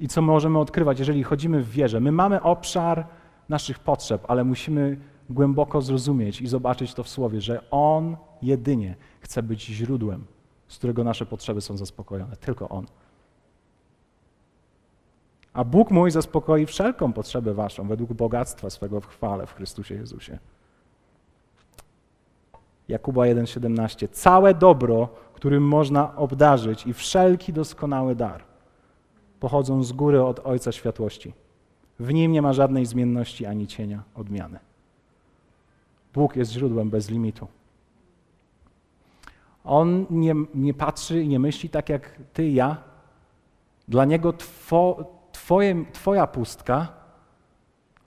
i co możemy odkrywać, jeżeli chodzimy w wierze, my mamy obszar naszych potrzeb, ale musimy głęboko zrozumieć i zobaczyć to w słowie, że On jedynie chce być źródłem, z którego nasze potrzeby są zaspokojone. Tylko On. A Bóg mój zaspokoi wszelką potrzebę waszą według bogactwa swego w chwale w Chrystusie Jezusie. Jakuba 1,17. Całe dobro, którym można obdarzyć i wszelki doskonały dar pochodzą z góry od Ojca Światłości. W nim nie ma żadnej zmienności ani cienia odmiany. Bóg jest źródłem bez limitu. On nie, nie patrzy i nie myśli tak jak ty ja. Dla niego two, twoje, twoja pustka,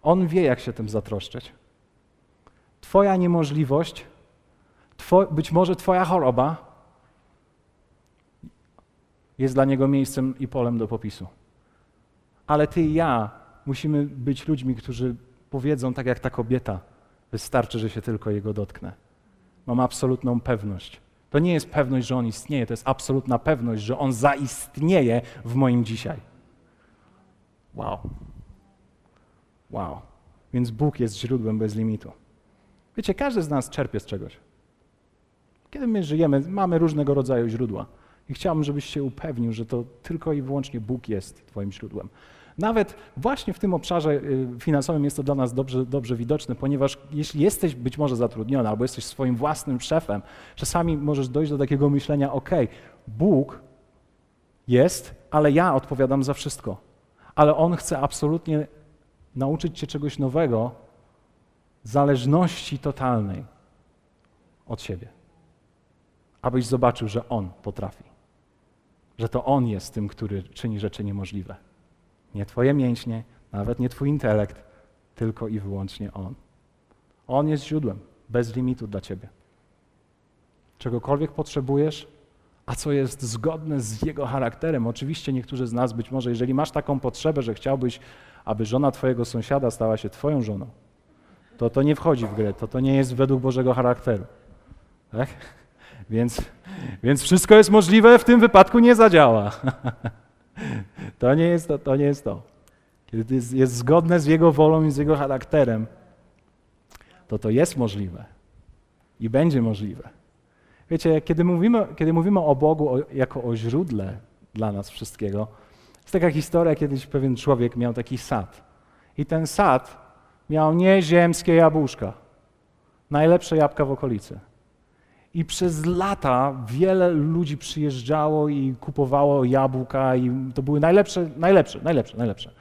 on wie, jak się tym zatroszczyć. Twoja niemożliwość, two, być może Twoja choroba jest dla niego miejscem i polem do popisu. Ale Ty i ja musimy być ludźmi, którzy powiedzą tak jak ta kobieta: Wystarczy, że się tylko jego dotknę. Mam absolutną pewność. To nie jest pewność, że on istnieje, to jest absolutna pewność, że on zaistnieje w moim dzisiaj. Wow. Wow. Więc Bóg jest źródłem bez limitu. Wiecie, każdy z nas czerpie z czegoś. Kiedy my żyjemy, mamy różnego rodzaju źródła. I chciałbym, żebyś się upewnił, że to tylko i wyłącznie Bóg jest Twoim źródłem. Nawet właśnie w tym obszarze y, finansowym jest to dla nas dobrze, dobrze widoczne, ponieważ jeśli jesteś być może zatrudniony albo jesteś swoim własnym szefem, czasami możesz dojść do takiego myślenia: OK, Bóg jest, ale ja odpowiadam za wszystko. Ale On chce absolutnie nauczyć cię czegoś nowego, zależności totalnej od siebie. Abyś zobaczył, że On potrafi. Że to On jest tym, który czyni rzeczy niemożliwe. Nie Twoje mięśnie, nawet nie Twój intelekt, tylko i wyłącznie On. On jest źródłem, bez limitu dla Ciebie. Czegokolwiek potrzebujesz, a co jest zgodne z Jego charakterem. Oczywiście niektórzy z nas, być może, jeżeli masz taką potrzebę, że chciałbyś, aby żona Twojego sąsiada stała się Twoją żoną, to to nie wchodzi w grę, to to nie jest według Bożego charakteru. Tak? Więc, więc wszystko jest możliwe, w tym wypadku nie zadziała. To nie jest to. to, nie jest, to. Kiedy jest, jest zgodne z Jego wolą i z Jego charakterem, to to jest możliwe i będzie możliwe. Wiecie, kiedy mówimy, kiedy mówimy o Bogu o, jako o źródle dla nas wszystkiego, jest taka historia, kiedyś pewien człowiek miał taki sad. I ten sad miał nieziemskie jabłuszka, najlepsze jabłka w okolicy. I przez lata wiele ludzi przyjeżdżało i kupowało jabłka i to były najlepsze, najlepsze, najlepsze, najlepsze.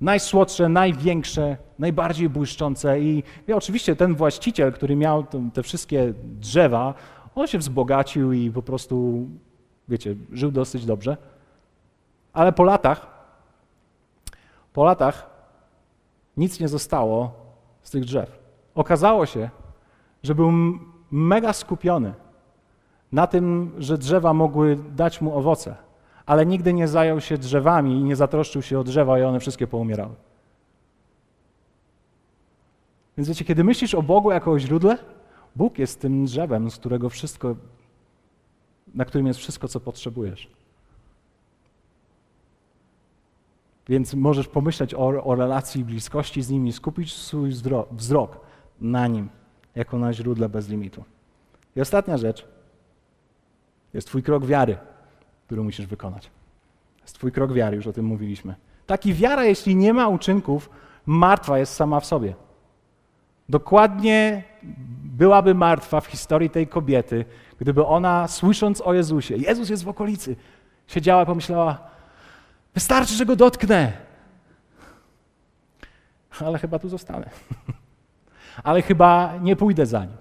Najsłodsze, największe, najbardziej błyszczące i, i oczywiście ten właściciel, który miał te wszystkie drzewa, on się wzbogacił i po prostu, wiecie, żył dosyć dobrze. Ale po latach, po latach nic nie zostało z tych drzew. Okazało się, że był mega skupiony na tym, że drzewa mogły dać mu owoce, ale nigdy nie zajął się drzewami i nie zatroszczył się o drzewa i one wszystkie poumierały. Więc wiecie, kiedy myślisz o Bogu jako o źródle, Bóg jest tym drzewem, z którego wszystko, na którym jest wszystko, co potrzebujesz. Więc możesz pomyśleć o, o relacji bliskości z nimi, skupić swój wzrok na nim jako na źródle bez limitu. I ostatnia rzecz jest Twój krok wiary, który musisz wykonać. Jest Twój krok wiary, już o tym mówiliśmy. Taki wiara, jeśli nie ma uczynków, martwa jest sama w sobie. Dokładnie byłaby martwa w historii tej kobiety, gdyby ona, słysząc o Jezusie, Jezus jest w okolicy, siedziała i pomyślała: Wystarczy, że go dotknę. Ale chyba tu zostanę. ale chyba nie pójdę za nim.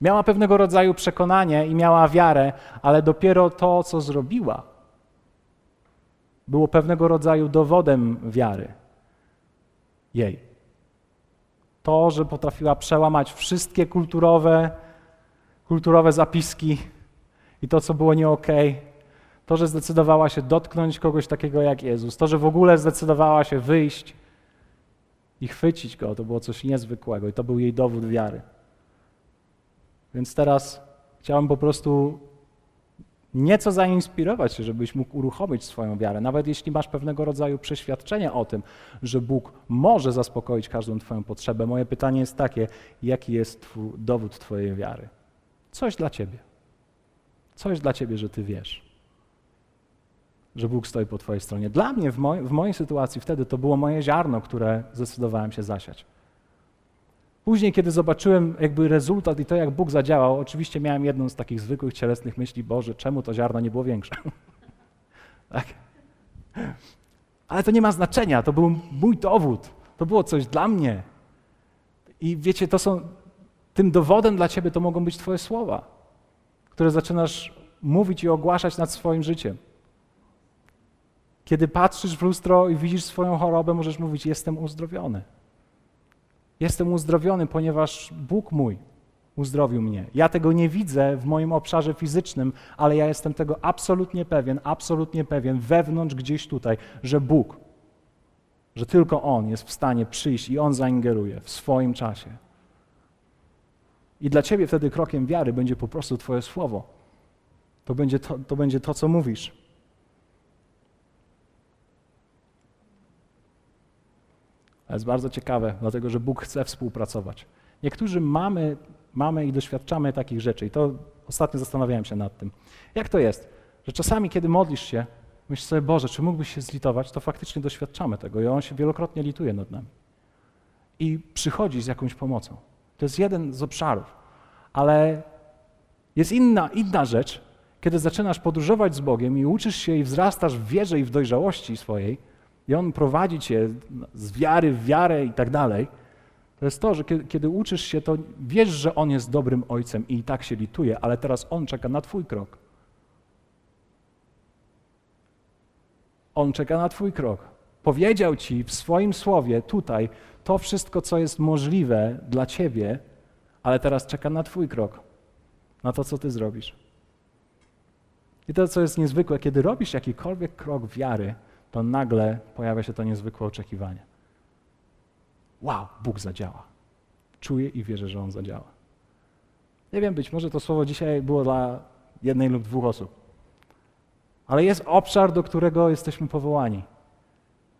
Miała pewnego rodzaju przekonanie i miała wiarę, ale dopiero to, co zrobiła, było pewnego rodzaju dowodem wiary jej. To, że potrafiła przełamać wszystkie kulturowe, kulturowe zapiski i to, co było nie okay. to, że zdecydowała się dotknąć kogoś takiego jak Jezus, to, że w ogóle zdecydowała się wyjść i chwycić go, to było coś niezwykłego i to był jej dowód wiary. Więc teraz chciałem po prostu nieco zainspirować się, żebyś mógł uruchomić swoją wiarę, nawet jeśli masz pewnego rodzaju przeświadczenie o tym, że Bóg może zaspokoić każdą Twoją potrzebę. Moje pytanie jest takie: jaki jest twój, dowód Twojej wiary? Coś dla Ciebie. Coś dla Ciebie, że Ty wiesz że Bóg stoi po Twojej stronie. Dla mnie w, moj, w mojej sytuacji wtedy to było moje ziarno, które zdecydowałem się zasiać. Później, kiedy zobaczyłem jakby rezultat i to, jak Bóg zadziałał, oczywiście miałem jedną z takich zwykłych cielesnych myśli, Boże, czemu to ziarno nie było większe? Tak? Ale to nie ma znaczenia, to był mój dowód, to było coś dla mnie. I wiecie, to są, tym dowodem dla ciebie to mogą być twoje słowa, które zaczynasz mówić i ogłaszać nad swoim życiem. Kiedy patrzysz w lustro i widzisz swoją chorobę, możesz mówić: Jestem uzdrowiony. Jestem uzdrowiony, ponieważ Bóg mój uzdrowił mnie. Ja tego nie widzę w moim obszarze fizycznym, ale ja jestem tego absolutnie pewien, absolutnie pewien wewnątrz gdzieś tutaj, że Bóg, że tylko On jest w stanie przyjść i On zaingeruje w swoim czasie. I dla ciebie wtedy krokiem wiary będzie po prostu Twoje słowo. To będzie to, to, będzie to co mówisz. To jest bardzo ciekawe, dlatego że Bóg chce współpracować. Niektórzy mamy, mamy i doświadczamy takich rzeczy, i to ostatnio zastanawiałem się nad tym. Jak to jest, że czasami, kiedy modlisz się, myślisz sobie, Boże, czy mógłbyś się zlitować, to faktycznie doświadczamy tego i On się wielokrotnie lituje nad nami. I przychodzi z jakąś pomocą. To jest jeden z obszarów. Ale jest inna, inna rzecz, kiedy zaczynasz podróżować z Bogiem i uczysz się i wzrastasz w wierze i w dojrzałości swojej, i On prowadzi cię z wiary w wiarę i tak dalej, to jest to, że kiedy, uczysz się, to wiesz, że On jest dobrym ojcem i tak się lituje, ale teraz On czeka na Twój krok. On czeka na Twój krok. Powiedział Ci w swoim słowie tutaj to wszystko, co jest możliwe dla Ciebie, ale teraz czeka na Twój krok, na to, co Ty zrobisz. I to, co jest niezwykłe, kiedy robisz jakikolwiek krok wiary, to nagle pojawia się to niezwykłe oczekiwanie. Wow, Bóg zadziała. Czuję i wierzę, że On zadziała. Nie wiem, być może to słowo dzisiaj było dla jednej lub dwóch osób. Ale jest obszar, do którego jesteśmy powołani.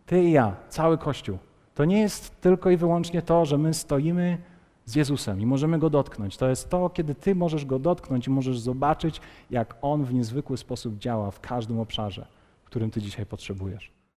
Ty i ja, cały Kościół. To nie jest tylko i wyłącznie to, że my stoimy z Jezusem i możemy Go dotknąć. To jest to, kiedy Ty możesz Go dotknąć i możesz zobaczyć, jak On w niezwykły sposób działa w każdym obszarze, którym Ty dzisiaj potrzebujesz.